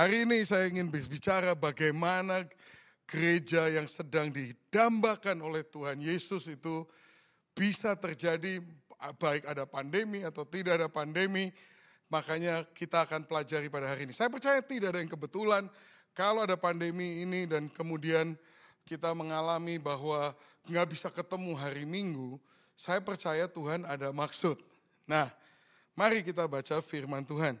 Hari ini saya ingin bicara bagaimana gereja yang sedang didambakan oleh Tuhan Yesus itu bisa terjadi baik ada pandemi atau tidak ada pandemi. Makanya kita akan pelajari pada hari ini. Saya percaya tidak ada yang kebetulan kalau ada pandemi ini dan kemudian kita mengalami bahwa nggak bisa ketemu hari Minggu, saya percaya Tuhan ada maksud. Nah, mari kita baca firman Tuhan.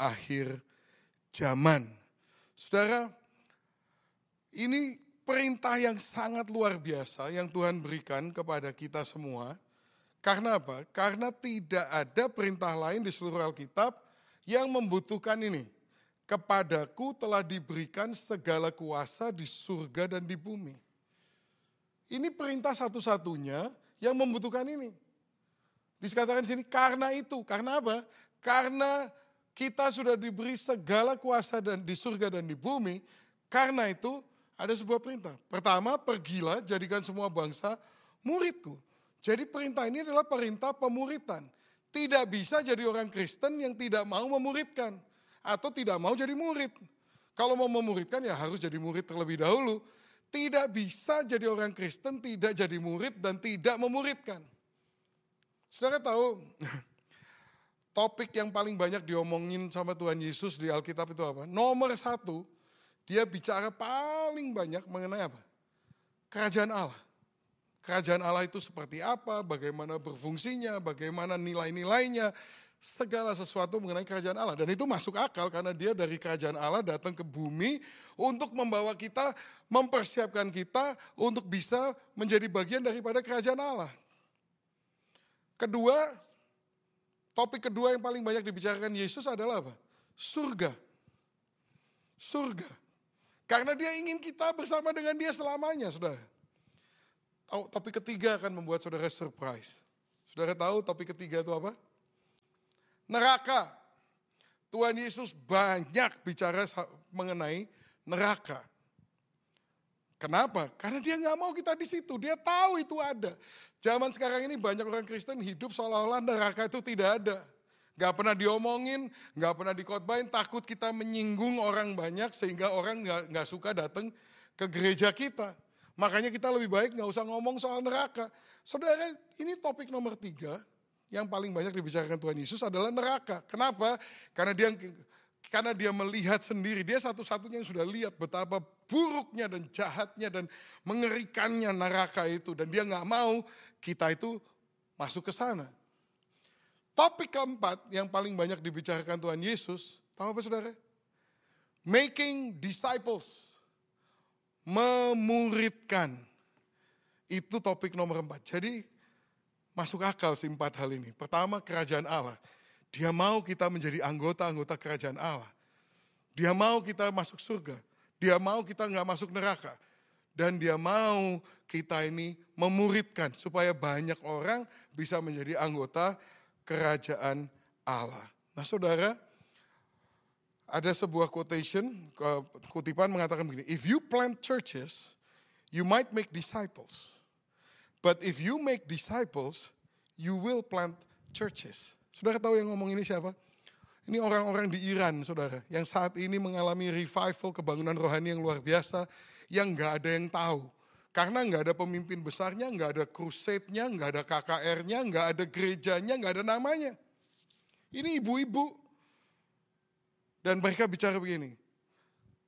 akhir zaman. Saudara, ini perintah yang sangat luar biasa yang Tuhan berikan kepada kita semua. Karena apa? Karena tidak ada perintah lain di seluruh Alkitab yang membutuhkan ini. Kepadaku telah diberikan segala kuasa di surga dan di bumi. Ini perintah satu-satunya yang membutuhkan ini. Dikatakan di sini karena itu, karena apa? Karena kita sudah diberi segala kuasa dan di surga dan di bumi. Karena itu ada sebuah perintah. Pertama, pergilah jadikan semua bangsa muridku. Jadi perintah ini adalah perintah pemuritan. Tidak bisa jadi orang Kristen yang tidak mau memuridkan. Atau tidak mau jadi murid. Kalau mau memuridkan ya harus jadi murid terlebih dahulu. Tidak bisa jadi orang Kristen, tidak jadi murid dan tidak memuridkan. Saudara tahu, topik yang paling banyak diomongin sama Tuhan Yesus di Alkitab itu apa? Nomor satu, dia bicara paling banyak mengenai apa? Kerajaan Allah. Kerajaan Allah itu seperti apa, bagaimana berfungsinya, bagaimana nilai-nilainya, segala sesuatu mengenai kerajaan Allah. Dan itu masuk akal karena dia dari kerajaan Allah datang ke bumi untuk membawa kita, mempersiapkan kita untuk bisa menjadi bagian daripada kerajaan Allah. Kedua, Topik kedua yang paling banyak dibicarakan Yesus adalah apa? Surga. Surga. Karena dia ingin kita bersama dengan dia selamanya, saudara. Topik ketiga akan membuat saudara surprise. Saudara tahu topik ketiga itu apa? Neraka. Tuhan Yesus banyak bicara mengenai neraka. Kenapa? Karena dia nggak mau kita di situ. Dia tahu itu ada. Zaman sekarang ini banyak orang Kristen hidup seolah-olah neraka itu tidak ada. Gak pernah diomongin, gak pernah dikotbahin, takut kita menyinggung orang banyak sehingga orang gak, gak suka datang ke gereja kita. Makanya kita lebih baik gak usah ngomong soal neraka. Saudara, ini topik nomor tiga yang paling banyak dibicarakan Tuhan Yesus adalah neraka. Kenapa? Karena dia karena dia melihat sendiri, dia satu-satunya yang sudah lihat betapa buruknya dan jahatnya dan mengerikannya neraka itu. Dan dia nggak mau kita itu masuk ke sana. Topik keempat yang paling banyak dibicarakan Tuhan Yesus, tahu apa saudara? Making disciples. Memuridkan. Itu topik nomor empat. Jadi masuk akal sih empat hal ini. Pertama kerajaan Allah. Dia mau kita menjadi anggota-anggota kerajaan Allah. Dia mau kita masuk surga. Dia mau kita nggak masuk neraka. Dan dia mau kita ini memuridkan supaya banyak orang bisa menjadi anggota kerajaan Allah. Nah saudara, ada sebuah quotation, kutipan mengatakan begini, if you plant churches, you might make disciples. But if you make disciples, you will plant churches. Saudara tahu yang ngomong ini siapa? Ini orang-orang di Iran, saudara, yang saat ini mengalami revival kebangunan rohani yang luar biasa, yang nggak ada yang tahu. Karena nggak ada pemimpin besarnya, nggak ada crusade-nya, nggak ada KKR-nya, nggak ada gerejanya, nggak ada namanya. Ini ibu-ibu. Dan mereka bicara begini,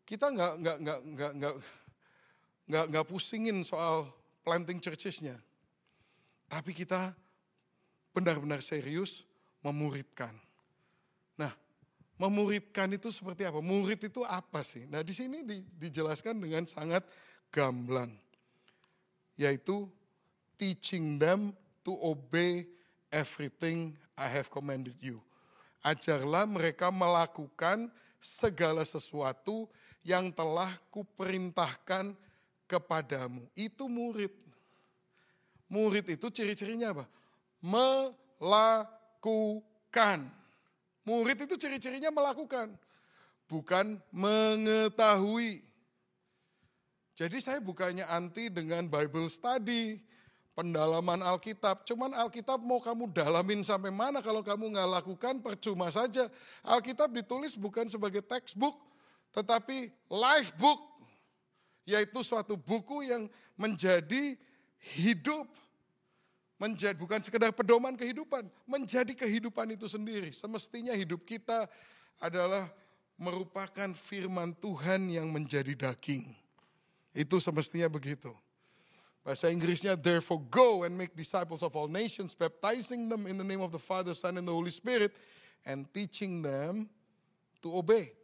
kita nggak nggak nggak nggak nggak nggak nggak pusingin soal planting churches-nya, tapi kita benar-benar serius memuridkan. Nah, memuridkan itu seperti apa? Murid itu apa sih? Nah, di sini di, dijelaskan dengan sangat gamblang. Yaitu teaching them to obey everything I have commanded you. Ajarlah mereka melakukan segala sesuatu yang telah kuperintahkan kepadamu. Itu murid. Murid itu ciri-cirinya apa? Melakukan. Murid itu ciri-cirinya melakukan. Bukan mengetahui. Jadi saya bukannya anti dengan Bible study, pendalaman Alkitab. Cuman Alkitab mau kamu dalamin sampai mana kalau kamu nggak lakukan percuma saja. Alkitab ditulis bukan sebagai textbook, tetapi life book. Yaitu suatu buku yang menjadi hidup. Menjadi bukan sekedar pedoman kehidupan, menjadi kehidupan itu sendiri. Semestinya hidup kita adalah merupakan firman Tuhan yang menjadi daging. Itu semestinya begitu. Bahasa Inggrisnya, therefore go and make disciples of all nations, baptizing them in the name of the Father, Son, and the Holy Spirit, and teaching them to obey.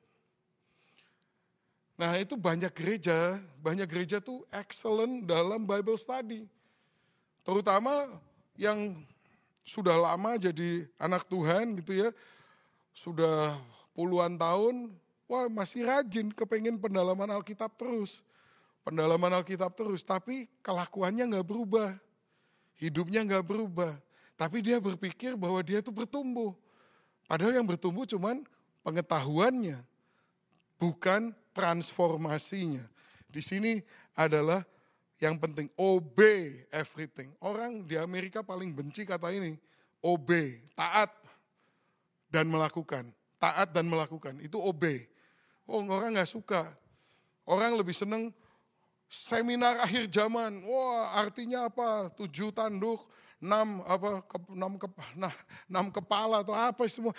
Nah itu banyak gereja, banyak gereja tuh excellent dalam Bible study. Terutama yang sudah lama jadi anak Tuhan gitu ya, sudah puluhan tahun, wah masih rajin kepengen pendalaman Alkitab terus pendalaman Alkitab terus, tapi kelakuannya nggak berubah. Hidupnya nggak berubah. Tapi dia berpikir bahwa dia itu bertumbuh. Padahal yang bertumbuh cuman pengetahuannya, bukan transformasinya. Di sini adalah yang penting, obey everything. Orang di Amerika paling benci kata ini, obey, taat dan melakukan. Taat dan melakukan, itu obey. Oh orang nggak suka. Orang lebih seneng seminar akhir zaman. Wah, artinya apa? Tujuh tanduk, enam apa ke, enam, ke, nah, enam kepala atau apa semua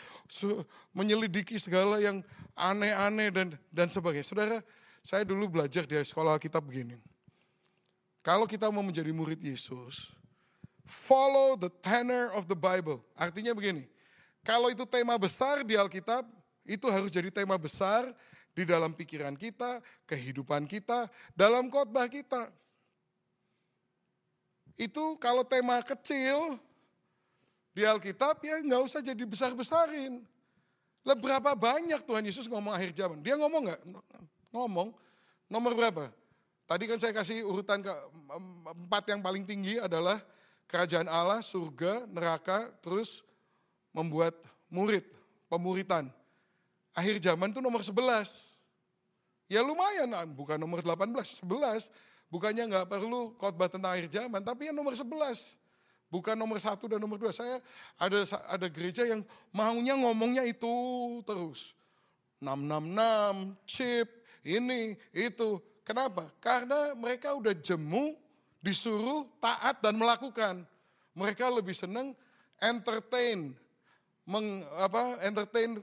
menyelidiki segala yang aneh-aneh dan dan sebagainya. Saudara, saya dulu belajar di sekolah Alkitab begini. Kalau kita mau menjadi murid Yesus, follow the tenor of the Bible. Artinya begini, kalau itu tema besar di Alkitab, itu harus jadi tema besar di dalam pikiran kita, kehidupan kita, dalam khotbah kita. Itu kalau tema kecil di Alkitab ya nggak usah jadi besar-besarin. Berapa banyak Tuhan Yesus ngomong akhir zaman? Dia ngomong nggak? Ngomong. Nomor berapa? Tadi kan saya kasih urutan ke empat yang paling tinggi adalah kerajaan Allah, surga, neraka, terus membuat murid, pemuritan akhir zaman itu nomor 11. Ya lumayan, ah, bukan nomor 18, 11. Bukannya nggak perlu khotbah tentang akhir zaman, tapi yang nomor 11. Bukan nomor satu dan nomor dua. Saya ada ada gereja yang maunya ngomongnya itu terus. 666, chip, ini, itu. Kenapa? Karena mereka udah jemu, disuruh taat dan melakukan. Mereka lebih senang entertain, meng, apa, entertain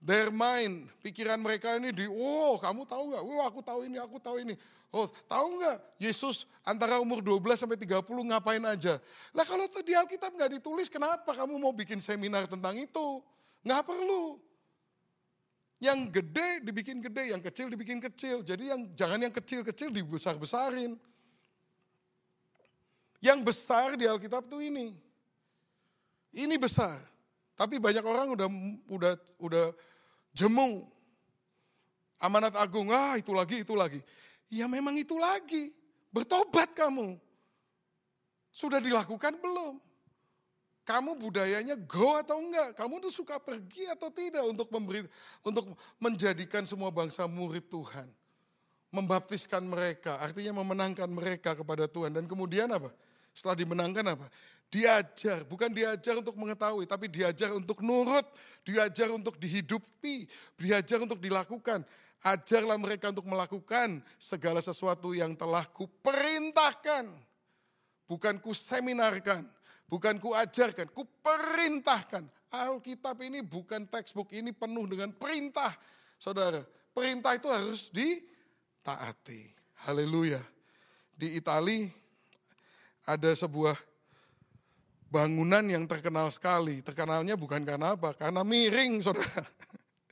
Their mind, pikiran mereka ini di, oh kamu tahu nggak? Wah aku tahu ini, aku tahu ini. Oh tahu nggak Yesus antara umur 12 sampai 30 ngapain aja? Lah kalau di Alkitab nggak ditulis, kenapa kamu mau bikin seminar tentang itu? Nggak perlu. Yang gede dibikin gede, yang kecil dibikin kecil. Jadi yang jangan yang kecil-kecil dibesar-besarin. Yang besar di Alkitab tuh ini. Ini besar. Tapi banyak orang udah udah udah jemu. Amanat agung, ah itu lagi, itu lagi. Ya memang itu lagi. Bertobat kamu. Sudah dilakukan belum? Kamu budayanya go atau enggak? Kamu tuh suka pergi atau tidak untuk memberi untuk menjadikan semua bangsa murid Tuhan. Membaptiskan mereka, artinya memenangkan mereka kepada Tuhan. Dan kemudian apa? Setelah dimenangkan apa? Diajar, bukan diajar untuk mengetahui, tapi diajar untuk nurut, diajar untuk dihidupi, diajar untuk dilakukan. Ajarlah mereka untuk melakukan segala sesuatu yang telah kuperintahkan. Bukan ku seminarkan, bukan ku ajarkan, ku perintahkan. Alkitab ini bukan textbook, ini penuh dengan perintah. Saudara, perintah itu harus ditaati. Haleluya. Di Itali ada sebuah bangunan yang terkenal sekali. Terkenalnya bukan karena apa, karena miring saudara.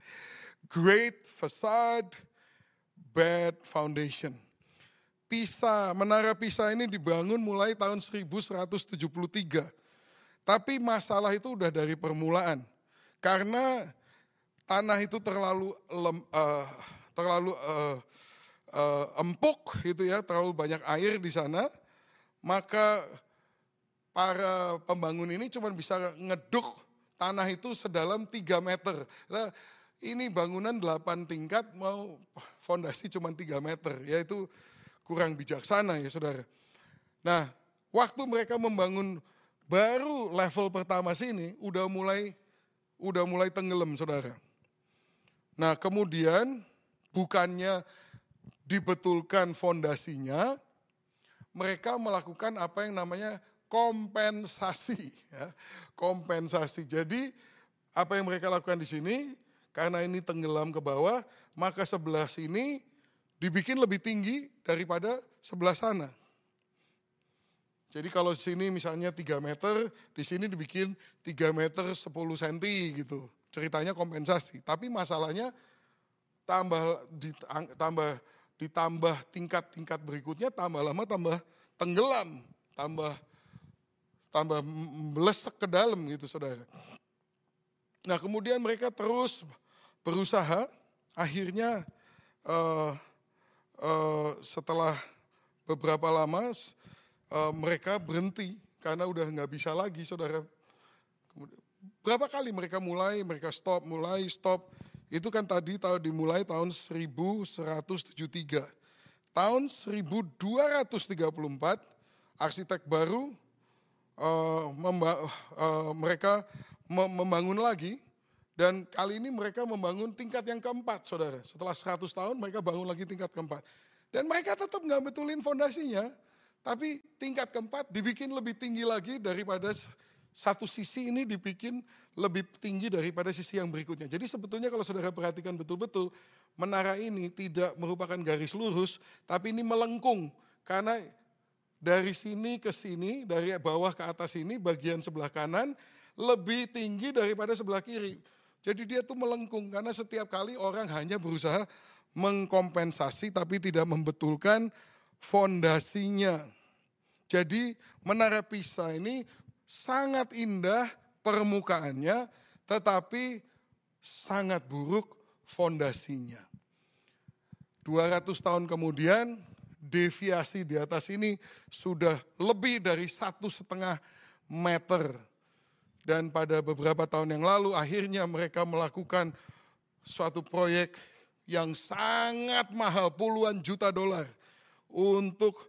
Great facade, bad foundation. Pisa, Menara Pisa ini dibangun mulai tahun 1173. Tapi masalah itu udah dari permulaan. Karena tanah itu terlalu lem, uh, terlalu uh, uh, empuk gitu ya, terlalu banyak air di sana, maka para pembangun ini cuma bisa ngeduk tanah itu sedalam 3 meter. Nah, ini bangunan 8 tingkat mau fondasi cuma 3 meter, yaitu kurang bijaksana ya saudara. Nah, waktu mereka membangun baru level pertama sini udah mulai udah mulai tenggelam saudara. Nah kemudian bukannya dibetulkan fondasinya, mereka melakukan apa yang namanya kompensasi. Ya. Kompensasi. Jadi apa yang mereka lakukan di sini, karena ini tenggelam ke bawah, maka sebelah sini dibikin lebih tinggi daripada sebelah sana. Jadi kalau di sini misalnya 3 meter, di sini dibikin 3 meter 10 cm gitu ceritanya kompensasi. Tapi masalahnya tambah ditambah ditambah tingkat-tingkat berikutnya tambah lama tambah tenggelam, tambah tambah melesek ke dalam gitu saudara. Nah kemudian mereka terus berusaha, akhirnya uh, uh, setelah beberapa lama uh, mereka berhenti karena udah nggak bisa lagi saudara. Berapa kali mereka mulai, mereka stop, mulai, stop. Itu kan tadi tahun dimulai tahun 1173. Tahun 1234 arsitek baru uh, memba, uh, mereka membangun lagi dan kali ini mereka membangun tingkat yang keempat, saudara. Setelah 100 tahun mereka bangun lagi tingkat keempat. Dan mereka tetap nggak betulin fondasinya, tapi tingkat keempat dibikin lebih tinggi lagi daripada satu sisi ini dibikin lebih tinggi daripada sisi yang berikutnya. Jadi sebetulnya kalau saudara perhatikan betul-betul, menara ini tidak merupakan garis lurus, tapi ini melengkung. Karena dari sini ke sini, dari bawah ke atas ini, bagian sebelah kanan, lebih tinggi daripada sebelah kiri. Jadi dia tuh melengkung, karena setiap kali orang hanya berusaha mengkompensasi, tapi tidak membetulkan fondasinya. Jadi menara Pisa ini sangat indah permukaannya, tetapi sangat buruk fondasinya. 200 tahun kemudian, deviasi di atas ini sudah lebih dari satu setengah meter. Dan pada beberapa tahun yang lalu akhirnya mereka melakukan suatu proyek yang sangat mahal, puluhan juta dolar untuk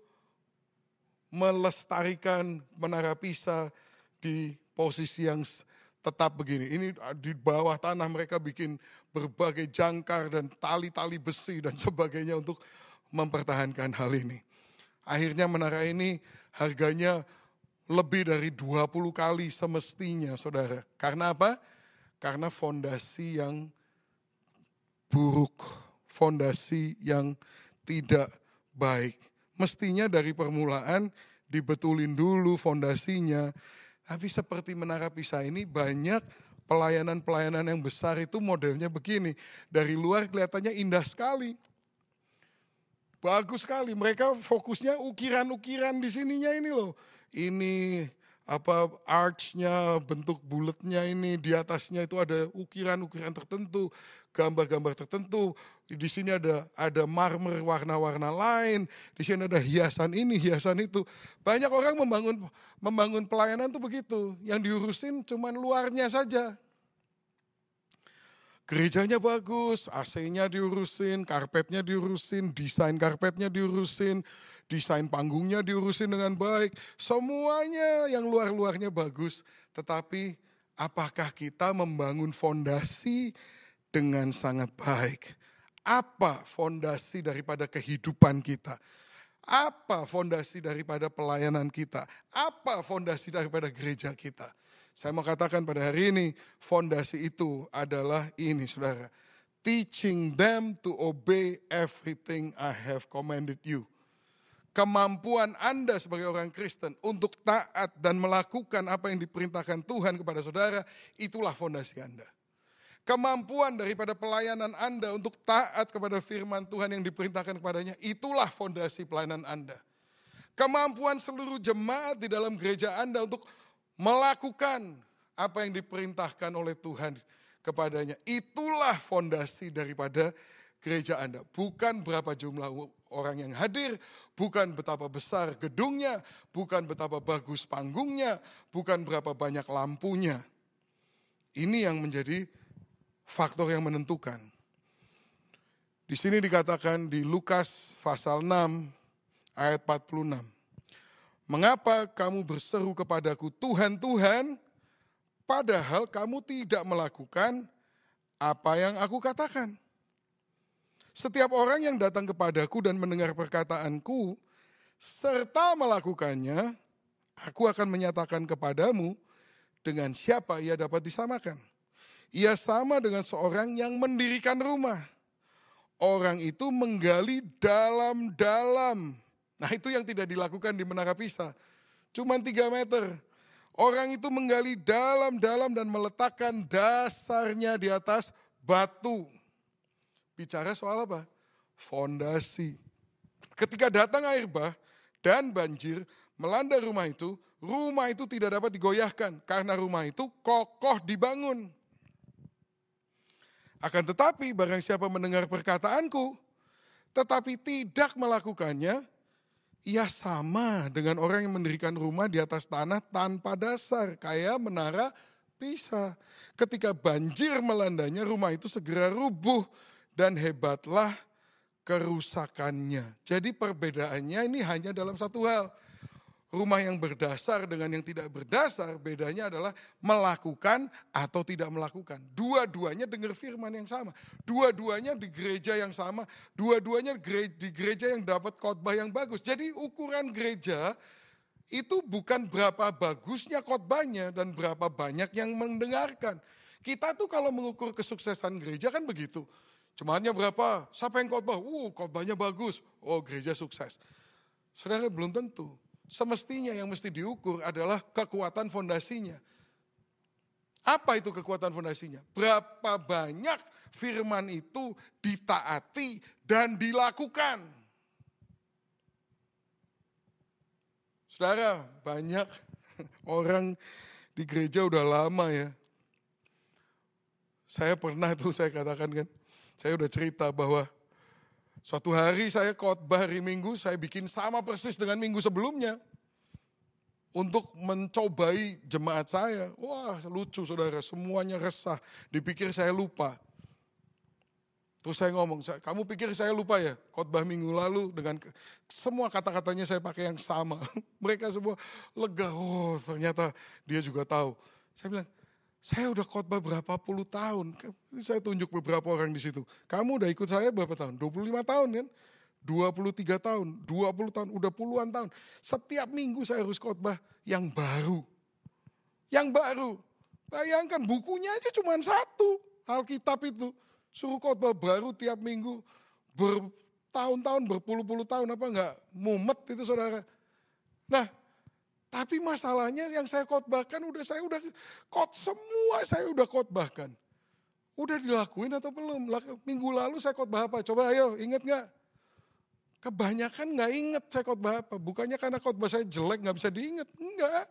melestarikan Menara Pisa di posisi yang tetap begini. Ini di bawah tanah mereka bikin berbagai jangkar dan tali-tali besi dan sebagainya untuk mempertahankan hal ini. Akhirnya menara ini harganya lebih dari 20 kali semestinya saudara. Karena apa? Karena fondasi yang buruk, fondasi yang tidak baik. Mestinya dari permulaan dibetulin dulu fondasinya, tapi seperti Menara Pisa ini banyak pelayanan-pelayanan yang besar itu modelnya begini. Dari luar kelihatannya indah sekali. Bagus sekali. Mereka fokusnya ukiran-ukiran di sininya ini loh. Ini apa archnya, bentuk bulatnya ini di atasnya itu ada ukiran-ukiran tertentu, gambar-gambar tertentu. Di sini ada ada marmer warna-warna lain, di sini ada hiasan ini, hiasan itu. Banyak orang membangun membangun pelayanan tuh begitu, yang diurusin cuman luarnya saja. Gerejanya bagus, AC-nya diurusin, karpetnya diurusin, desain karpetnya diurusin, desain panggungnya diurusin dengan baik, semuanya yang luar-luarnya bagus. Tetapi apakah kita membangun fondasi dengan sangat baik? Apa fondasi daripada kehidupan kita? Apa fondasi daripada pelayanan kita? Apa fondasi daripada gereja kita? Saya mau katakan pada hari ini, fondasi itu adalah ini saudara. Teaching them to obey everything I have commanded you kemampuan Anda sebagai orang Kristen untuk taat dan melakukan apa yang diperintahkan Tuhan kepada saudara, itulah fondasi Anda. Kemampuan daripada pelayanan Anda untuk taat kepada firman Tuhan yang diperintahkan kepadanya, itulah fondasi pelayanan Anda. Kemampuan seluruh jemaat di dalam gereja Anda untuk melakukan apa yang diperintahkan oleh Tuhan kepadanya. Itulah fondasi daripada gereja Anda. Bukan berapa jumlah orang yang hadir, bukan betapa besar gedungnya, bukan betapa bagus panggungnya, bukan berapa banyak lampunya. Ini yang menjadi faktor yang menentukan. Di sini dikatakan di Lukas pasal 6 ayat 46. Mengapa kamu berseru kepadaku Tuhan, Tuhan, padahal kamu tidak melakukan apa yang aku katakan. Setiap orang yang datang kepadaku dan mendengar perkataanku, serta melakukannya, aku akan menyatakan kepadamu dengan siapa ia dapat disamakan. Ia sama dengan seorang yang mendirikan rumah. Orang itu menggali dalam-dalam. Nah itu yang tidak dilakukan di Menara Pisa. Cuma tiga meter. Orang itu menggali dalam-dalam dan meletakkan dasarnya di atas batu bicara soal apa? Fondasi. Ketika datang air bah dan banjir melanda rumah itu, rumah itu tidak dapat digoyahkan karena rumah itu kokoh dibangun. Akan tetapi barang siapa mendengar perkataanku, tetapi tidak melakukannya, ia sama dengan orang yang mendirikan rumah di atas tanah tanpa dasar, kayak menara Pisa. Ketika banjir melandanya, rumah itu segera rubuh dan hebatlah kerusakannya. Jadi perbedaannya ini hanya dalam satu hal. Rumah yang berdasar dengan yang tidak berdasar bedanya adalah melakukan atau tidak melakukan. Dua-duanya dengar firman yang sama. Dua-duanya di gereja yang sama. Dua-duanya di gereja yang dapat khotbah yang bagus. Jadi ukuran gereja itu bukan berapa bagusnya khotbahnya dan berapa banyak yang mendengarkan. Kita tuh kalau mengukur kesuksesan gereja kan begitu. Jemaatnya berapa? Siapa yang khotbah? Uh, khotbahnya bagus. Oh, gereja sukses. Saudara belum tentu. Semestinya yang mesti diukur adalah kekuatan fondasinya. Apa itu kekuatan fondasinya? Berapa banyak firman itu ditaati dan dilakukan? Saudara, banyak orang di gereja udah lama ya. Saya pernah tuh saya katakan kan, saya udah cerita bahwa suatu hari saya khotbah hari Minggu, saya bikin sama persis dengan minggu sebelumnya. Untuk mencobai jemaat saya. Wah lucu saudara, semuanya resah. Dipikir saya lupa. Terus saya ngomong, kamu pikir saya lupa ya khotbah minggu lalu dengan semua kata-katanya saya pakai yang sama. Mereka semua lega, oh ternyata dia juga tahu. Saya bilang, saya udah khotbah berapa puluh tahun. Saya tunjuk beberapa orang di situ. Kamu udah ikut saya berapa tahun? 25 tahun kan? 23 tahun, 20 tahun, udah puluhan tahun. Setiap minggu saya harus khotbah yang baru. Yang baru. Bayangkan bukunya aja cuma satu. Alkitab itu. Suruh khotbah baru tiap minggu. Bertahun-tahun, berpuluh-puluh tahun apa enggak. Mumet itu saudara. Nah tapi masalahnya yang saya khotbahkan udah saya udah kot semua saya udah khotbahkan. Udah dilakuin atau belum? Minggu lalu saya khotbah apa? Coba ayo inget nggak? Kebanyakan nggak inget saya khotbah apa. Bukannya karena khotbah saya jelek nggak bisa diinget. Enggak.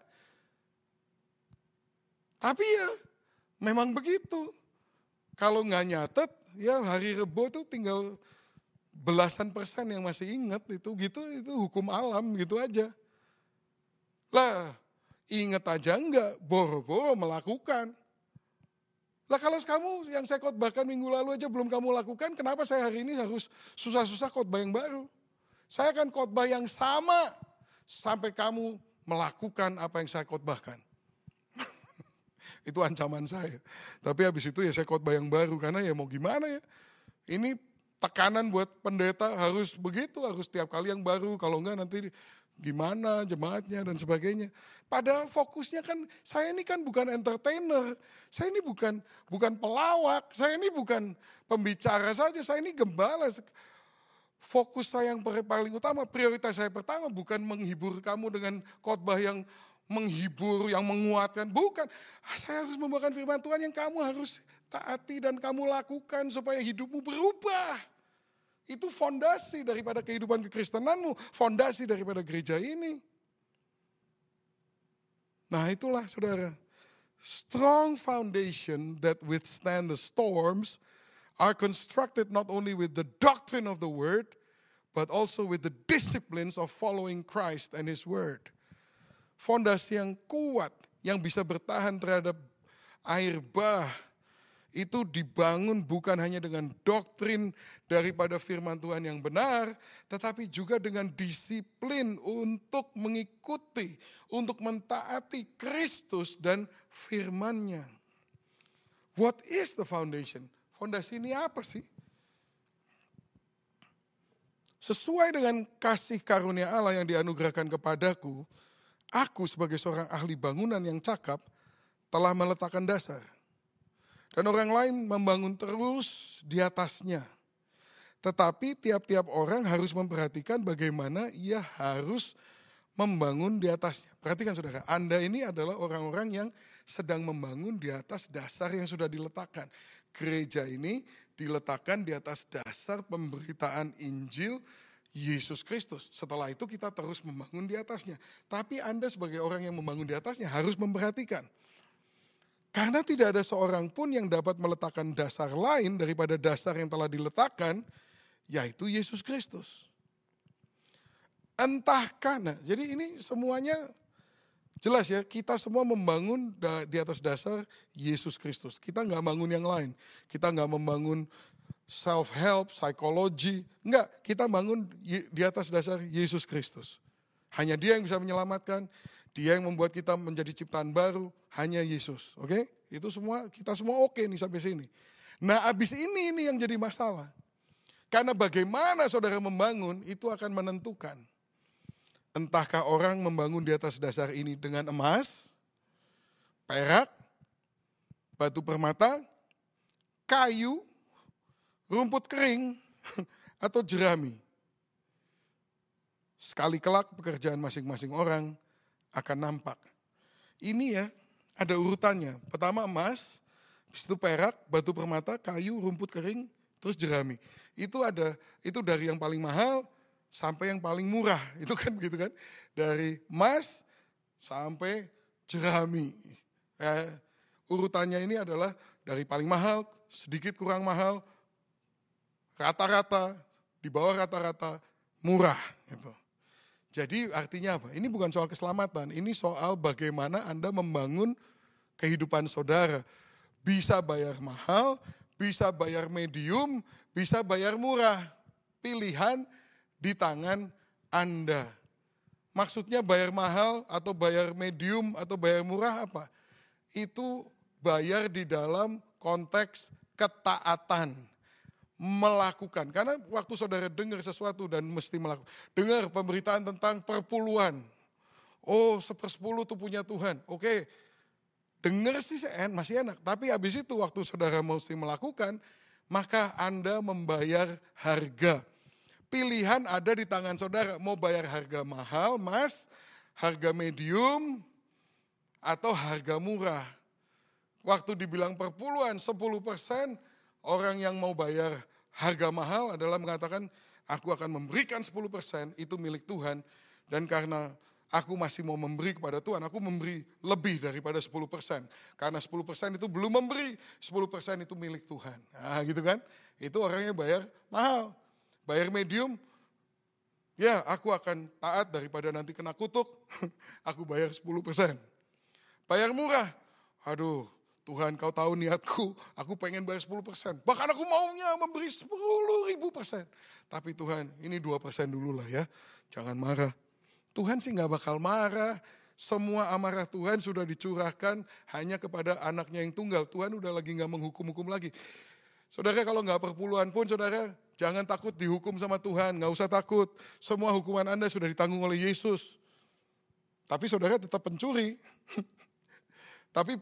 Tapi ya memang begitu. Kalau nggak nyatet ya hari rebo tuh tinggal belasan persen yang masih inget itu gitu itu hukum alam gitu aja. Lah, ingat aja enggak, boro-boro melakukan. Lah kalau kamu yang saya khotbahkan minggu lalu aja belum kamu lakukan, kenapa saya hari ini harus susah-susah khotbah yang baru? Saya akan khotbah yang sama sampai kamu melakukan apa yang saya khotbahkan. itu ancaman saya. Tapi habis itu ya saya khotbah yang baru karena ya mau gimana ya. Ini tekanan buat pendeta harus begitu, harus tiap kali yang baru. Kalau enggak nanti gimana jemaatnya dan sebagainya. Padahal fokusnya kan saya ini kan bukan entertainer, saya ini bukan bukan pelawak, saya ini bukan pembicara saja, saya ini gembala. Fokus saya yang paling utama, prioritas saya pertama bukan menghibur kamu dengan khotbah yang menghibur, yang menguatkan. Bukan, saya harus membawakan firman Tuhan yang kamu harus taati dan kamu lakukan supaya hidupmu berubah. Itu fondasi daripada kehidupan kekristenanmu, fondasi daripada gereja ini. Nah itulah saudara, strong foundation that withstand the storms are constructed not only with the doctrine of the word, but also with the disciplines of following Christ and his word. Fondasi yang kuat yang bisa bertahan terhadap air bah itu dibangun bukan hanya dengan doktrin daripada firman Tuhan yang benar, tetapi juga dengan disiplin untuk mengikuti, untuk mentaati Kristus dan firman-Nya. What is the foundation? Fondasi ini apa sih? Sesuai dengan kasih karunia Allah yang dianugerahkan kepadaku, aku sebagai seorang ahli bangunan yang cakap telah meletakkan dasar dan orang lain membangun terus di atasnya. Tetapi tiap-tiap orang harus memperhatikan bagaimana ia harus membangun di atasnya. Perhatikan saudara, Anda ini adalah orang-orang yang sedang membangun di atas dasar yang sudah diletakkan. Gereja ini diletakkan di atas dasar pemberitaan Injil Yesus Kristus. Setelah itu kita terus membangun di atasnya. Tapi Anda sebagai orang yang membangun di atasnya harus memperhatikan karena tidak ada seorang pun yang dapat meletakkan dasar lain daripada dasar yang telah diletakkan, yaitu Yesus Kristus. Entah karena, jadi ini semuanya jelas ya, kita semua membangun di atas dasar Yesus Kristus. Kita nggak bangun yang lain. Kita nggak membangun self-help, psikologi. Enggak, kita bangun di atas dasar Yesus Kristus. Hanya dia yang bisa menyelamatkan, dia yang membuat kita menjadi ciptaan baru, hanya Yesus. Oke? Okay? Itu semua, kita semua oke okay nih sampai sini. Nah abis ini ini yang jadi masalah. Karena bagaimana saudara membangun itu akan menentukan. Entahkah orang membangun di atas dasar ini dengan emas, perak, batu permata, kayu, rumput kering, atau jerami. Sekali kelak pekerjaan masing-masing orang akan nampak. Ini ya, ada urutannya. Pertama emas, habis itu perak, batu permata, kayu, rumput kering, terus jerami. Itu ada, itu dari yang paling mahal sampai yang paling murah. Itu kan begitu kan. Dari emas sampai jerami. Ya, urutannya ini adalah dari paling mahal, sedikit kurang mahal, rata-rata, di bawah rata-rata, murah. Gitu. Jadi artinya apa? Ini bukan soal keselamatan, ini soal bagaimana Anda membangun kehidupan saudara. Bisa bayar mahal, bisa bayar medium, bisa bayar murah. Pilihan di tangan Anda. Maksudnya bayar mahal atau bayar medium atau bayar murah apa? Itu bayar di dalam konteks ketaatan melakukan. Karena waktu saudara dengar sesuatu dan mesti melakukan. Dengar pemberitaan tentang perpuluhan. Oh sepersepuluh itu punya Tuhan. Oke, dengar sih masih enak. Tapi habis itu waktu saudara mesti melakukan, maka Anda membayar harga. Pilihan ada di tangan saudara. Mau bayar harga mahal, mas, harga medium, atau harga murah. Waktu dibilang perpuluhan 10 persen, Orang yang mau bayar harga mahal adalah mengatakan, aku akan memberikan 10% itu milik Tuhan. Dan karena aku masih mau memberi kepada Tuhan, aku memberi lebih daripada 10%. Karena 10% itu belum memberi, 10% itu milik Tuhan. Nah gitu kan, itu orangnya bayar mahal. Bayar medium, ya aku akan taat daripada nanti kena kutuk, aku bayar 10%. Bayar murah, aduh Tuhan kau tahu niatku, aku pengen bayar 10 persen. Bahkan aku maunya memberi 10 ribu persen. Tapi Tuhan ini 2 persen dulu lah ya, jangan marah. Tuhan sih gak bakal marah. Semua amarah Tuhan sudah dicurahkan hanya kepada anaknya yang tunggal. Tuhan udah lagi gak menghukum-hukum lagi. Saudara kalau gak perpuluhan pun saudara jangan takut dihukum sama Tuhan. Gak usah takut. Semua hukuman Anda sudah ditanggung oleh Yesus. Tapi saudara tetap pencuri. Tapi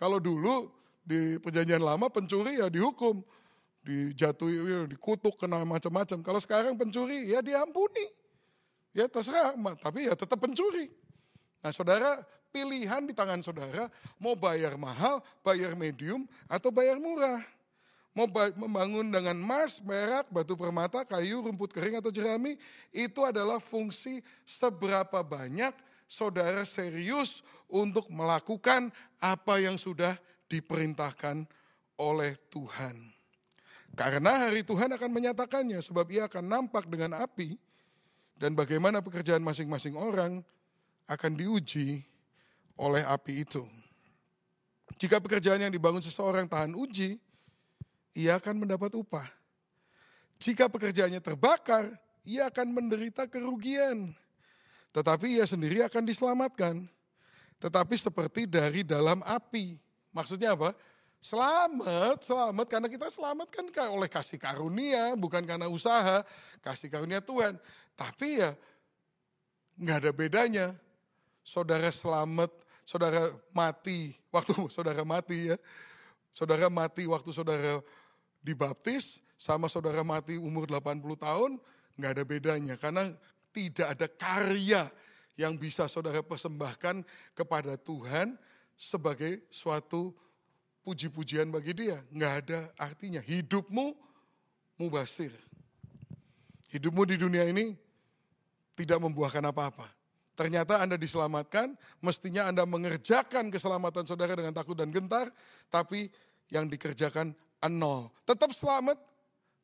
kalau dulu di perjanjian lama pencuri ya dihukum, dijatuhi, ya, dikutuk, kena macam-macam. Kalau sekarang pencuri ya diampuni. Ya terserah, tapi ya tetap pencuri. Nah saudara, pilihan di tangan saudara mau bayar mahal, bayar medium, atau bayar murah. Mau membangun dengan emas, perak, batu permata, kayu, rumput kering atau jerami, itu adalah fungsi seberapa banyak saudara serius untuk melakukan apa yang sudah diperintahkan oleh Tuhan. Karena hari Tuhan akan menyatakannya sebab ia akan nampak dengan api dan bagaimana pekerjaan masing-masing orang akan diuji oleh api itu. Jika pekerjaan yang dibangun seseorang tahan uji, ia akan mendapat upah. Jika pekerjaannya terbakar, ia akan menderita kerugian. Tetapi ia sendiri akan diselamatkan. Tetapi seperti dari dalam api. Maksudnya apa? Selamat, selamat karena kita selamatkan oleh kasih karunia, bukan karena usaha, kasih karunia Tuhan. Tapi ya nggak ada bedanya. Saudara selamat, saudara mati, waktu saudara mati ya. Saudara mati waktu saudara dibaptis, sama saudara mati umur 80 tahun, nggak ada bedanya. Karena tidak ada karya yang bisa saudara persembahkan kepada Tuhan sebagai suatu puji-pujian bagi dia. Nggak ada artinya. Hidupmu mubasir. Hidupmu di dunia ini tidak membuahkan apa-apa. Ternyata Anda diselamatkan, mestinya Anda mengerjakan keselamatan saudara dengan takut dan gentar, tapi yang dikerjakan nol. Tetap selamat,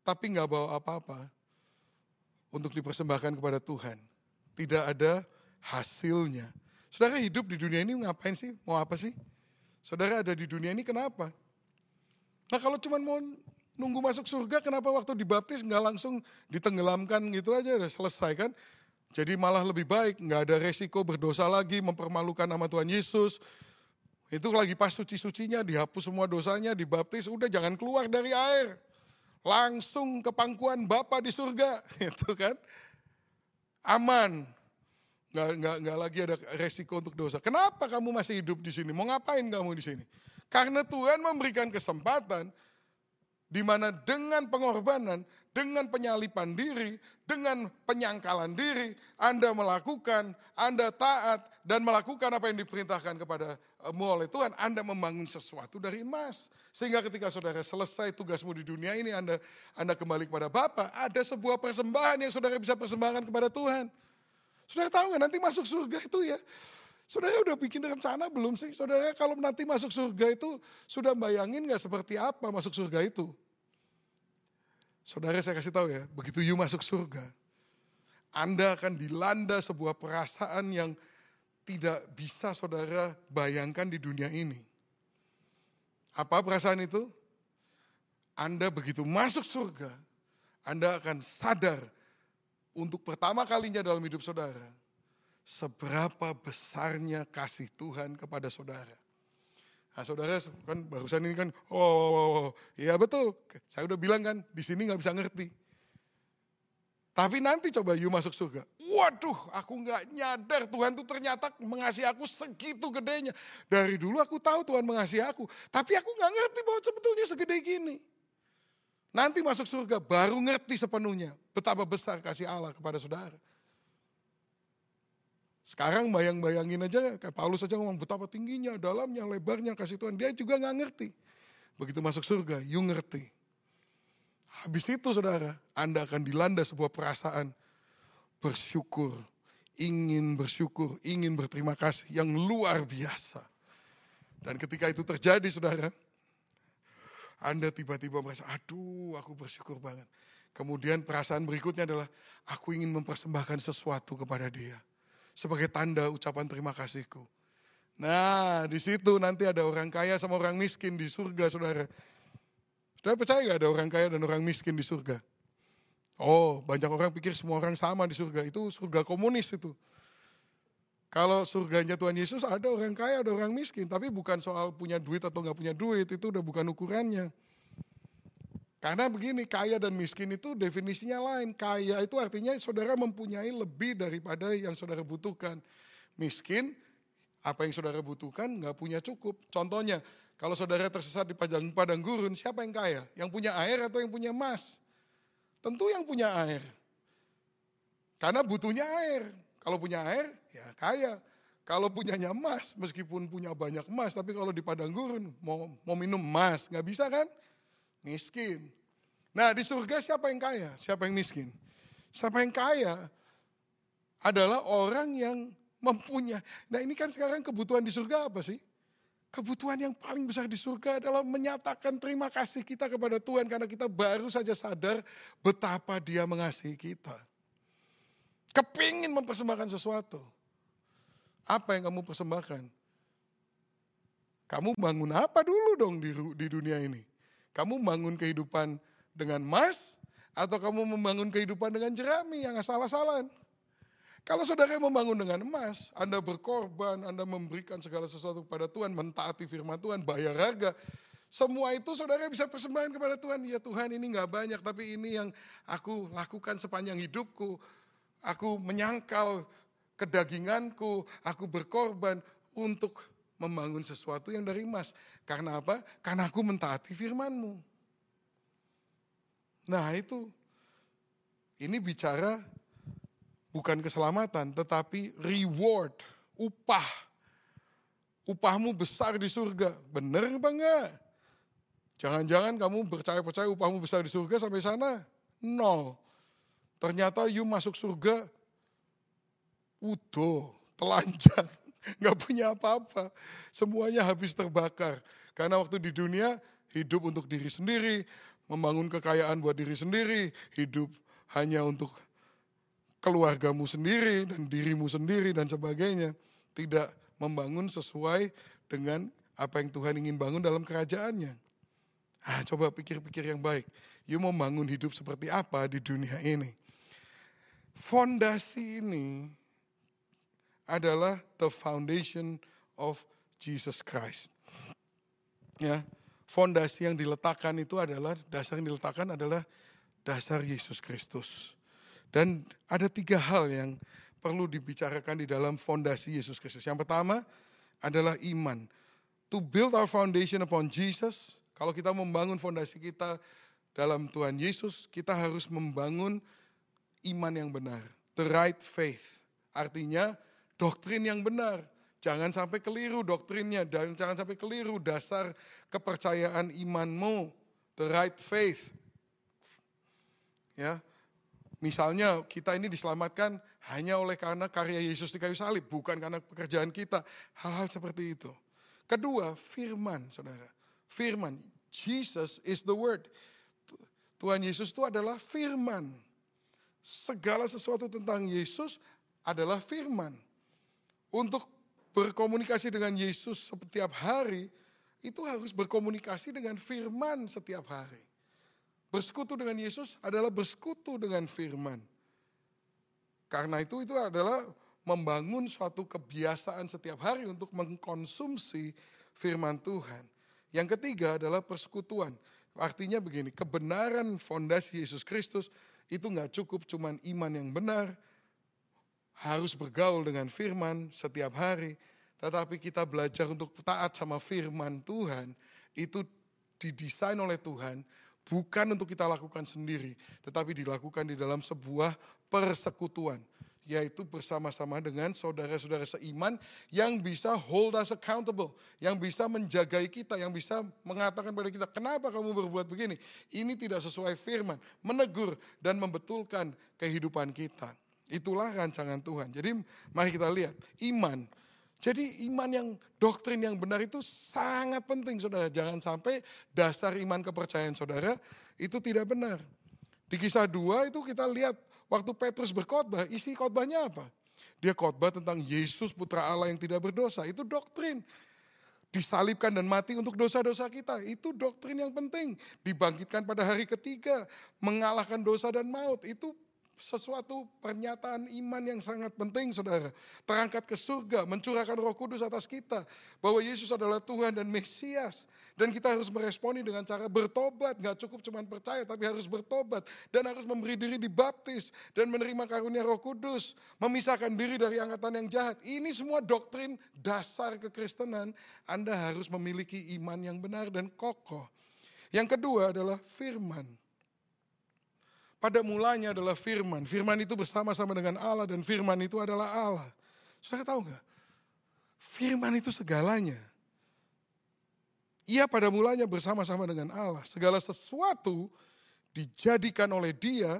tapi nggak bawa apa-apa untuk dipersembahkan kepada Tuhan. Tidak ada hasilnya. Saudara hidup di dunia ini ngapain sih? Mau apa sih? Saudara ada di dunia ini kenapa? Nah kalau cuma mau nunggu masuk surga, kenapa waktu dibaptis nggak langsung ditenggelamkan gitu aja, udah selesai kan? Jadi malah lebih baik, nggak ada resiko berdosa lagi, mempermalukan nama Tuhan Yesus. Itu lagi pas suci-sucinya, dihapus semua dosanya, dibaptis, udah jangan keluar dari air. Langsung ke pangkuan Bapa di surga, itu kan. Aman, nggak, nggak, nggak lagi ada resiko untuk dosa. Kenapa kamu masih hidup di sini? Mau ngapain kamu di sini? Karena Tuhan memberikan kesempatan di mana dengan pengorbanan, dengan penyalipan diri, dengan penyangkalan diri, Anda melakukan, Anda taat, dan melakukan apa yang diperintahkan kepadamu oleh Tuhan, Anda membangun sesuatu dari emas. Sehingga ketika saudara selesai tugasmu di dunia ini, Anda, Anda kembali kepada Bapa, ada sebuah persembahan yang saudara bisa persembahkan kepada Tuhan. Saudara tahu nggak nanti masuk surga itu ya, Saudara udah bikin rencana belum sih? Saudara kalau nanti masuk surga itu sudah bayangin nggak seperti apa masuk surga itu? Saudara saya kasih tahu ya, begitu you masuk surga, Anda akan dilanda sebuah perasaan yang tidak bisa saudara bayangkan di dunia ini. Apa perasaan itu? Anda begitu masuk surga, Anda akan sadar untuk pertama kalinya dalam hidup saudara, seberapa besarnya kasih Tuhan kepada saudara. Nah saudara kan barusan ini kan, oh, oh, oh, oh. iya betul, saya udah bilang kan, di sini nggak bisa ngerti. Tapi nanti coba you masuk surga. Waduh, aku nggak nyadar Tuhan tuh ternyata mengasihi aku segitu gedenya. Dari dulu aku tahu Tuhan mengasihi aku, tapi aku nggak ngerti bahwa sebetulnya segede gini. Nanti masuk surga baru ngerti sepenuhnya betapa besar kasih Allah kepada saudara. Sekarang bayang-bayangin aja, kayak Paulus saja ngomong betapa tingginya, dalamnya, lebarnya kasih Tuhan. Dia juga nggak ngerti. Begitu masuk surga, you ngerti. Habis itu saudara, Anda akan dilanda sebuah perasaan bersyukur, ingin bersyukur, ingin berterima kasih yang luar biasa. Dan ketika itu terjadi saudara, anda tiba-tiba merasa, aduh aku bersyukur banget. Kemudian perasaan berikutnya adalah, aku ingin mempersembahkan sesuatu kepada dia. Sebagai tanda ucapan terima kasihku. Nah, di situ nanti ada orang kaya sama orang miskin di surga, saudara. Saudara percaya gak ada orang kaya dan orang miskin di surga? Oh, banyak orang pikir semua orang sama di surga. Itu surga komunis itu. Kalau surganya Tuhan Yesus ada orang kaya, ada orang miskin. Tapi bukan soal punya duit atau nggak punya duit, itu udah bukan ukurannya. Karena begini, kaya dan miskin itu definisinya lain. Kaya itu artinya saudara mempunyai lebih daripada yang saudara butuhkan. Miskin, apa yang saudara butuhkan nggak punya cukup. Contohnya, kalau saudara tersesat di padang, padang gurun, siapa yang kaya? Yang punya air atau yang punya emas? Tentu yang punya air. Karena butuhnya air. Kalau punya air, ya kaya. Kalau punyanya emas, meskipun punya banyak emas, tapi kalau di padang gurun mau, mau minum emas, nggak bisa kan? Miskin. Nah di surga siapa yang kaya? Siapa yang miskin? Siapa yang kaya adalah orang yang mempunyai. Nah ini kan sekarang kebutuhan di surga apa sih? Kebutuhan yang paling besar di surga adalah menyatakan terima kasih kita kepada Tuhan karena kita baru saja sadar betapa dia mengasihi kita. Kepingin mempersembahkan sesuatu. Apa yang kamu persembahkan? Kamu bangun apa dulu dong di, di dunia ini? Kamu bangun kehidupan dengan emas atau kamu membangun kehidupan dengan jerami yang asal-asalan? Kalau saudara membangun dengan emas, Anda berkorban, Anda memberikan segala sesuatu kepada Tuhan, mentaati firman Tuhan, bayar harga. Semua itu saudara bisa persembahkan kepada Tuhan. Ya Tuhan ini nggak banyak, tapi ini yang aku lakukan sepanjang hidupku. Aku menyangkal kedaginganku, aku berkorban untuk membangun sesuatu yang dari emas. Karena apa? Karena aku mentaati firmanmu. Nah itu, ini bicara bukan keselamatan, tetapi reward, upah. Upahmu besar di surga. Benar apa enggak? Jangan-jangan kamu percaya-percaya upahmu besar di surga sampai sana? Nol. Ternyata you masuk surga, utuh, telanjang, nggak punya apa-apa. Semuanya habis terbakar. Karena waktu di dunia hidup untuk diri sendiri, membangun kekayaan buat diri sendiri, hidup hanya untuk keluargamu sendiri dan dirimu sendiri dan sebagainya. Tidak membangun sesuai dengan apa yang Tuhan ingin bangun dalam kerajaannya. Ah, coba pikir-pikir yang baik. You mau bangun hidup seperti apa di dunia ini? Fondasi ini adalah the foundation of Jesus Christ. Ya, fondasi yang diletakkan itu adalah dasar yang diletakkan adalah dasar Yesus Kristus. Dan ada tiga hal yang perlu dibicarakan di dalam fondasi Yesus Kristus. Yang pertama adalah iman. To build our foundation upon Jesus, kalau kita membangun fondasi kita dalam Tuhan Yesus, kita harus membangun iman yang benar. The right faith. Artinya doktrin yang benar. Jangan sampai keliru doktrinnya dan jangan sampai keliru dasar kepercayaan imanmu. The right faith. Ya, Misalnya kita ini diselamatkan hanya oleh karena karya Yesus di kayu salib, bukan karena pekerjaan kita. Hal-hal seperti itu. Kedua, firman, saudara. Firman, Jesus is the word. Tuhan Yesus itu adalah firman. Segala sesuatu tentang Yesus adalah firman. Untuk berkomunikasi dengan Yesus setiap hari, itu harus berkomunikasi dengan firman setiap hari. Bersekutu dengan Yesus adalah bersekutu dengan firman. Karena itu itu adalah membangun suatu kebiasaan setiap hari untuk mengkonsumsi firman Tuhan. Yang ketiga adalah persekutuan. Artinya begini, kebenaran fondasi Yesus Kristus itu nggak cukup cuman iman yang benar, harus bergaul dengan firman setiap hari, tetapi kita belajar untuk taat sama firman Tuhan, itu didesain oleh Tuhan bukan untuk kita lakukan sendiri, tetapi dilakukan di dalam sebuah persekutuan, yaitu bersama-sama dengan saudara-saudara seiman yang bisa hold us accountable, yang bisa menjagai kita, yang bisa mengatakan pada kita, kenapa kamu berbuat begini? Ini tidak sesuai firman, menegur dan membetulkan kehidupan kita. Itulah rancangan Tuhan. Jadi mari kita lihat, iman jadi iman yang doktrin yang benar itu sangat penting saudara. Jangan sampai dasar iman kepercayaan saudara itu tidak benar. Di kisah dua itu kita lihat waktu Petrus berkhotbah, isi khotbahnya apa? Dia khotbah tentang Yesus putra Allah yang tidak berdosa. Itu doktrin. Disalibkan dan mati untuk dosa-dosa kita. Itu doktrin yang penting. Dibangkitkan pada hari ketiga. Mengalahkan dosa dan maut. Itu sesuatu pernyataan iman yang sangat penting saudara. Terangkat ke surga, mencurahkan roh kudus atas kita. Bahwa Yesus adalah Tuhan dan Mesias. Dan kita harus meresponi dengan cara bertobat. Gak cukup cuma percaya tapi harus bertobat. Dan harus memberi diri dibaptis. Dan menerima karunia roh kudus. Memisahkan diri dari angkatan yang jahat. Ini semua doktrin dasar kekristenan. Anda harus memiliki iman yang benar dan kokoh. Yang kedua adalah firman. Pada mulanya adalah firman. Firman itu bersama-sama dengan Allah dan firman itu adalah Allah. Saudara tahu nggak? Firman itu segalanya. Ia pada mulanya bersama-sama dengan Allah. Segala sesuatu dijadikan oleh dia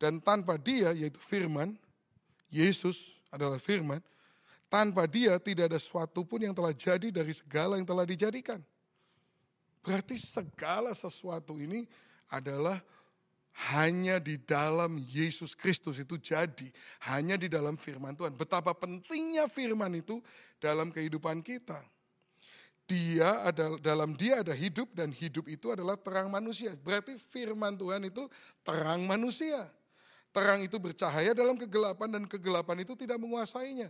dan tanpa dia yaitu firman. Yesus adalah firman. Tanpa dia tidak ada sesuatu pun yang telah jadi dari segala yang telah dijadikan. Berarti segala sesuatu ini adalah hanya di dalam Yesus Kristus itu jadi. Hanya di dalam firman Tuhan. Betapa pentingnya firman itu dalam kehidupan kita. Dia ada dalam dia ada hidup dan hidup itu adalah terang manusia. Berarti firman Tuhan itu terang manusia. Terang itu bercahaya dalam kegelapan dan kegelapan itu tidak menguasainya.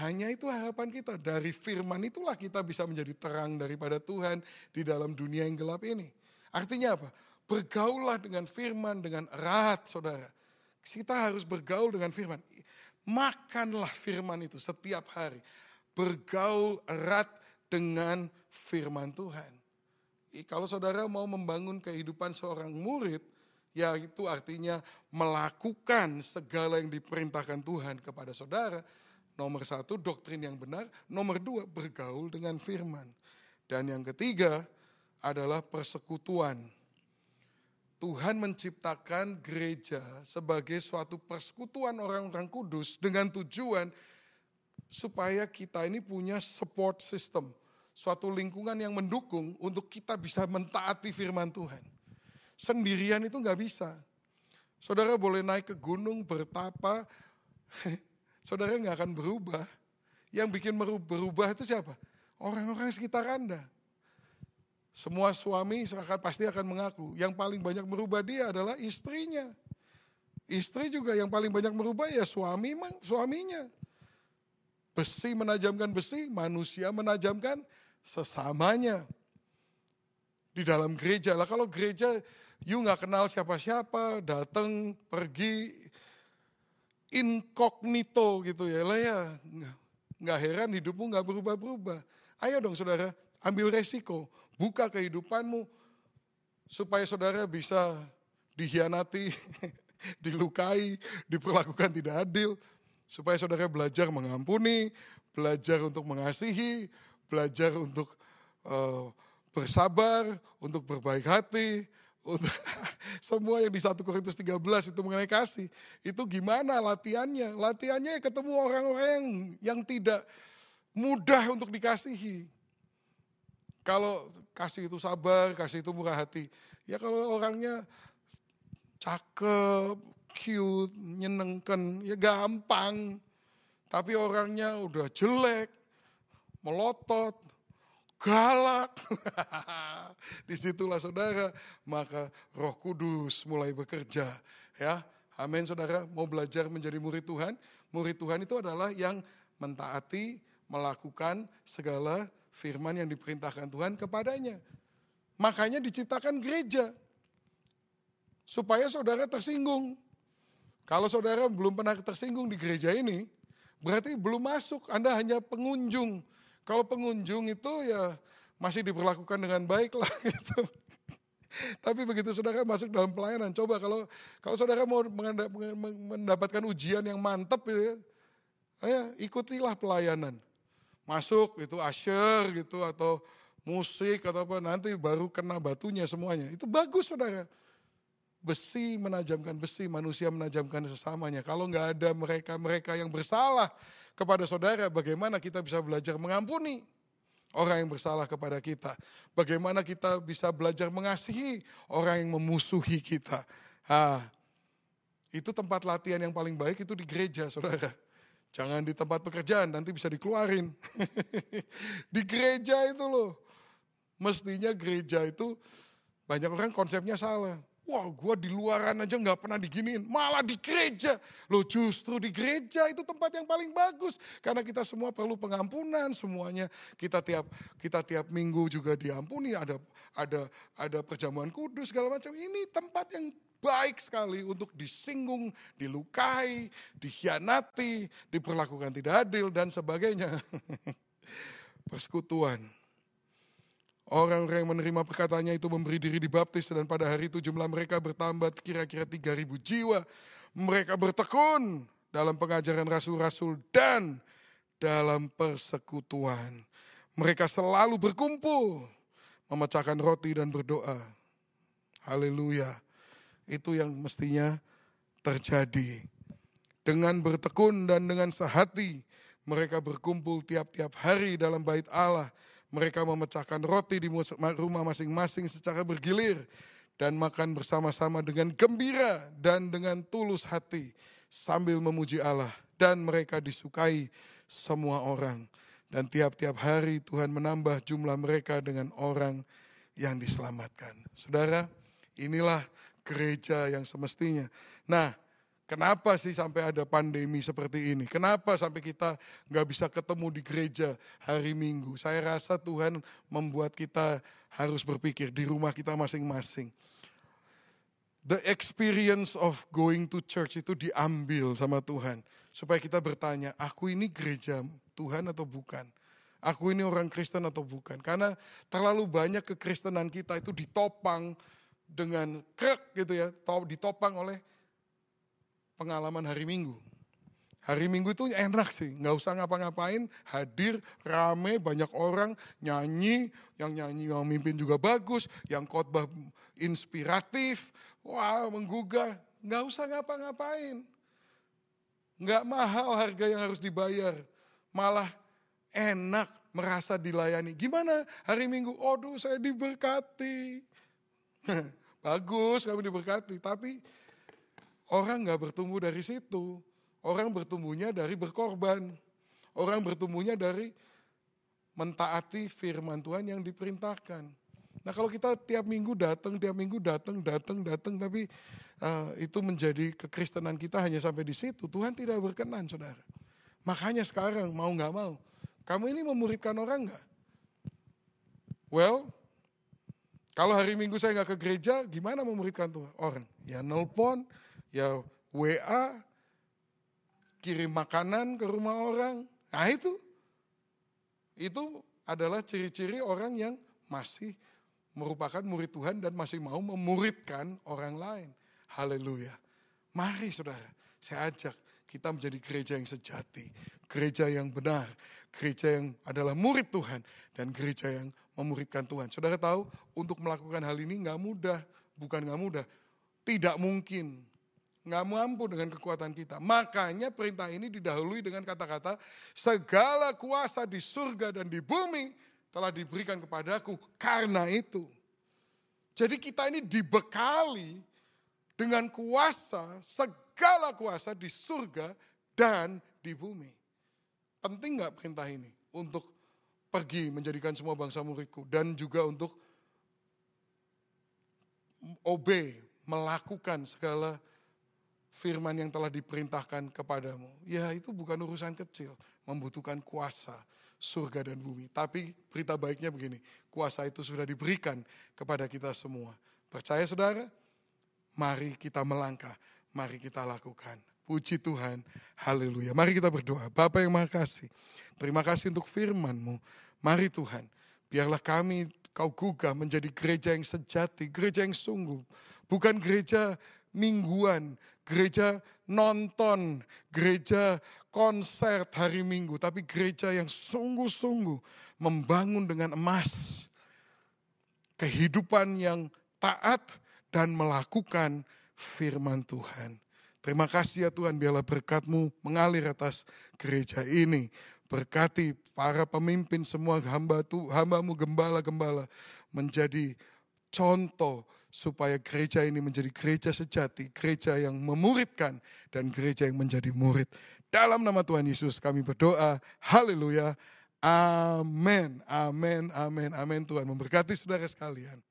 Hanya itu harapan kita. Dari firman itulah kita bisa menjadi terang daripada Tuhan di dalam dunia yang gelap ini. Artinya apa? Bergaulah dengan firman dengan erat saudara. Kita harus bergaul dengan firman. Makanlah firman itu setiap hari. Bergaul erat dengan firman Tuhan. Kalau saudara mau membangun kehidupan seorang murid, ya itu artinya melakukan segala yang diperintahkan Tuhan kepada saudara, Nomor satu, doktrin yang benar. Nomor dua, bergaul dengan firman. Dan yang ketiga adalah persekutuan. Tuhan menciptakan gereja sebagai suatu persekutuan orang-orang kudus dengan tujuan supaya kita ini punya support system. Suatu lingkungan yang mendukung untuk kita bisa mentaati firman Tuhan. Sendirian itu nggak bisa. Saudara boleh naik ke gunung bertapa, saudara nggak akan berubah. Yang bikin berubah itu siapa? Orang-orang sekitar Anda. Semua suami pasti akan mengaku, yang paling banyak merubah dia adalah istrinya. Istri juga yang paling banyak merubah ya suami suaminya. Besi menajamkan besi, manusia menajamkan sesamanya. Di dalam gereja lah, kalau gereja you nggak kenal siapa-siapa, datang, pergi, incognito gitu ya lah ya. Nggak heran hidupmu nggak berubah-berubah. Ayo dong saudara, ambil resiko. Buka kehidupanmu supaya saudara bisa dihianati, dilukai, diperlakukan tidak adil. Supaya saudara belajar mengampuni, belajar untuk mengasihi, belajar untuk uh, bersabar, untuk berbaik hati, untuk semua yang di 1 Korintus 13 itu mengenai kasih. Itu gimana latihannya? Latihannya ketemu orang-orang yang, yang tidak mudah untuk dikasihi. Kalau kasih itu sabar, kasih itu murah hati. Ya kalau orangnya cakep, cute, nyenengkan, ya gampang. Tapi orangnya udah jelek, melotot, galak. Di situlah saudara, maka roh kudus mulai bekerja. Ya, amin saudara, mau belajar menjadi murid Tuhan. Murid Tuhan itu adalah yang mentaati, melakukan segala firman yang diperintahkan Tuhan kepadanya. Makanya diciptakan gereja. Supaya saudara tersinggung. Kalau saudara belum pernah tersinggung di gereja ini, berarti belum masuk, Anda hanya pengunjung kalau pengunjung itu ya masih diperlakukan dengan baik lah gitu. Tapi begitu saudara masuk dalam pelayanan, coba kalau kalau saudara mau mendapatkan ujian yang mantap gitu ya, ya ikutilah pelayanan. Masuk itu asher gitu atau musik atau apa nanti baru kena batunya semuanya. Itu bagus saudara. Besi menajamkan besi, manusia menajamkan sesamanya. Kalau nggak ada mereka-mereka yang bersalah, kepada saudara bagaimana kita bisa belajar mengampuni orang yang bersalah kepada kita. Bagaimana kita bisa belajar mengasihi orang yang memusuhi kita. Ha, itu tempat latihan yang paling baik itu di gereja saudara. Jangan di tempat pekerjaan, nanti bisa dikeluarin. di gereja itu loh. Mestinya gereja itu banyak orang konsepnya salah. Wah gue di luaran aja nggak pernah diginiin, malah di gereja. Loh justru di gereja itu tempat yang paling bagus. Karena kita semua perlu pengampunan semuanya. Kita tiap kita tiap minggu juga diampuni, ada ada ada perjamuan kudus segala macam. Ini tempat yang baik sekali untuk disinggung, dilukai, dikhianati, diperlakukan tidak adil dan sebagainya. Persekutuan Orang-orang yang menerima perkataannya itu memberi diri dibaptis dan pada hari itu jumlah mereka bertambah kira-kira 3000 jiwa. Mereka bertekun dalam pengajaran rasul-rasul dan dalam persekutuan. Mereka selalu berkumpul, memecahkan roti dan berdoa. Haleluya. Itu yang mestinya terjadi. Dengan bertekun dan dengan sehati, Mereka berkumpul tiap-tiap hari dalam bait Allah. Mereka memecahkan roti di rumah masing-masing secara bergilir dan makan bersama-sama dengan gembira dan dengan tulus hati sambil memuji Allah dan mereka disukai semua orang dan tiap-tiap hari Tuhan menambah jumlah mereka dengan orang yang diselamatkan. Saudara, inilah gereja yang semestinya. Nah, Kenapa sih sampai ada pandemi seperti ini? Kenapa sampai kita nggak bisa ketemu di gereja hari Minggu? Saya rasa Tuhan membuat kita harus berpikir di rumah kita masing-masing. The experience of going to church itu diambil sama Tuhan. Supaya kita bertanya, aku ini gereja Tuhan atau bukan? Aku ini orang Kristen atau bukan? Karena terlalu banyak kekristenan kita itu ditopang dengan krek gitu ya, ditopang oleh pengalaman hari Minggu. Hari Minggu itu enak sih, nggak usah ngapa-ngapain, hadir, rame, banyak orang, nyanyi, yang nyanyi yang mimpin juga bagus, yang khotbah inspiratif, wah menggugah, nggak usah ngapa-ngapain. Nggak mahal harga yang harus dibayar, malah enak merasa dilayani. Gimana hari Minggu? Aduh saya diberkati. Bagus kami diberkati, tapi Orang nggak bertumbuh dari situ. Orang bertumbuhnya dari berkorban. Orang bertumbuhnya dari mentaati firman Tuhan yang diperintahkan. Nah kalau kita tiap minggu datang, tiap minggu datang, datang, datang, tapi uh, itu menjadi kekristenan kita hanya sampai di situ. Tuhan tidak berkenan, saudara. Makanya sekarang mau nggak mau, kamu ini memuridkan orang nggak? Well, kalau hari Minggu saya nggak ke gereja, gimana memuridkan Tuhan? Orang ya nelpon, ya WA, kirim makanan ke rumah orang. Nah itu, itu adalah ciri-ciri orang yang masih merupakan murid Tuhan dan masih mau memuridkan orang lain. Haleluya. Mari saudara, saya ajak kita menjadi gereja yang sejati, gereja yang benar, gereja yang adalah murid Tuhan, dan gereja yang memuridkan Tuhan. Saudara tahu, untuk melakukan hal ini nggak mudah, bukan nggak mudah, tidak mungkin nggak mampu dengan kekuatan kita. Makanya perintah ini didahului dengan kata-kata segala kuasa di surga dan di bumi telah diberikan kepadaku karena itu. Jadi kita ini dibekali dengan kuasa, segala kuasa di surga dan di bumi. Penting nggak perintah ini untuk pergi menjadikan semua bangsa muridku dan juga untuk obey, melakukan segala firman yang telah diperintahkan kepadamu. Ya itu bukan urusan kecil, membutuhkan kuasa surga dan bumi. Tapi berita baiknya begini, kuasa itu sudah diberikan kepada kita semua. Percaya saudara? Mari kita melangkah, mari kita lakukan. Puji Tuhan, haleluya. Mari kita berdoa. Bapak yang makasih, terima kasih untuk firman-Mu. Mari Tuhan, biarlah kami kau gugah menjadi gereja yang sejati, gereja yang sungguh. Bukan gereja mingguan, gereja nonton, gereja konser hari Minggu, tapi gereja yang sungguh-sungguh membangun dengan emas kehidupan yang taat dan melakukan firman Tuhan. Terima kasih ya Tuhan, biarlah berkatmu mengalir atas gereja ini. Berkati para pemimpin semua hamba tu, hambamu gembala-gembala menjadi contoh supaya gereja ini menjadi gereja sejati, gereja yang memuridkan dan gereja yang menjadi murid. Dalam nama Tuhan Yesus kami berdoa. Haleluya. Amin. Amin. Amin. Amin. Tuhan memberkati saudara sekalian.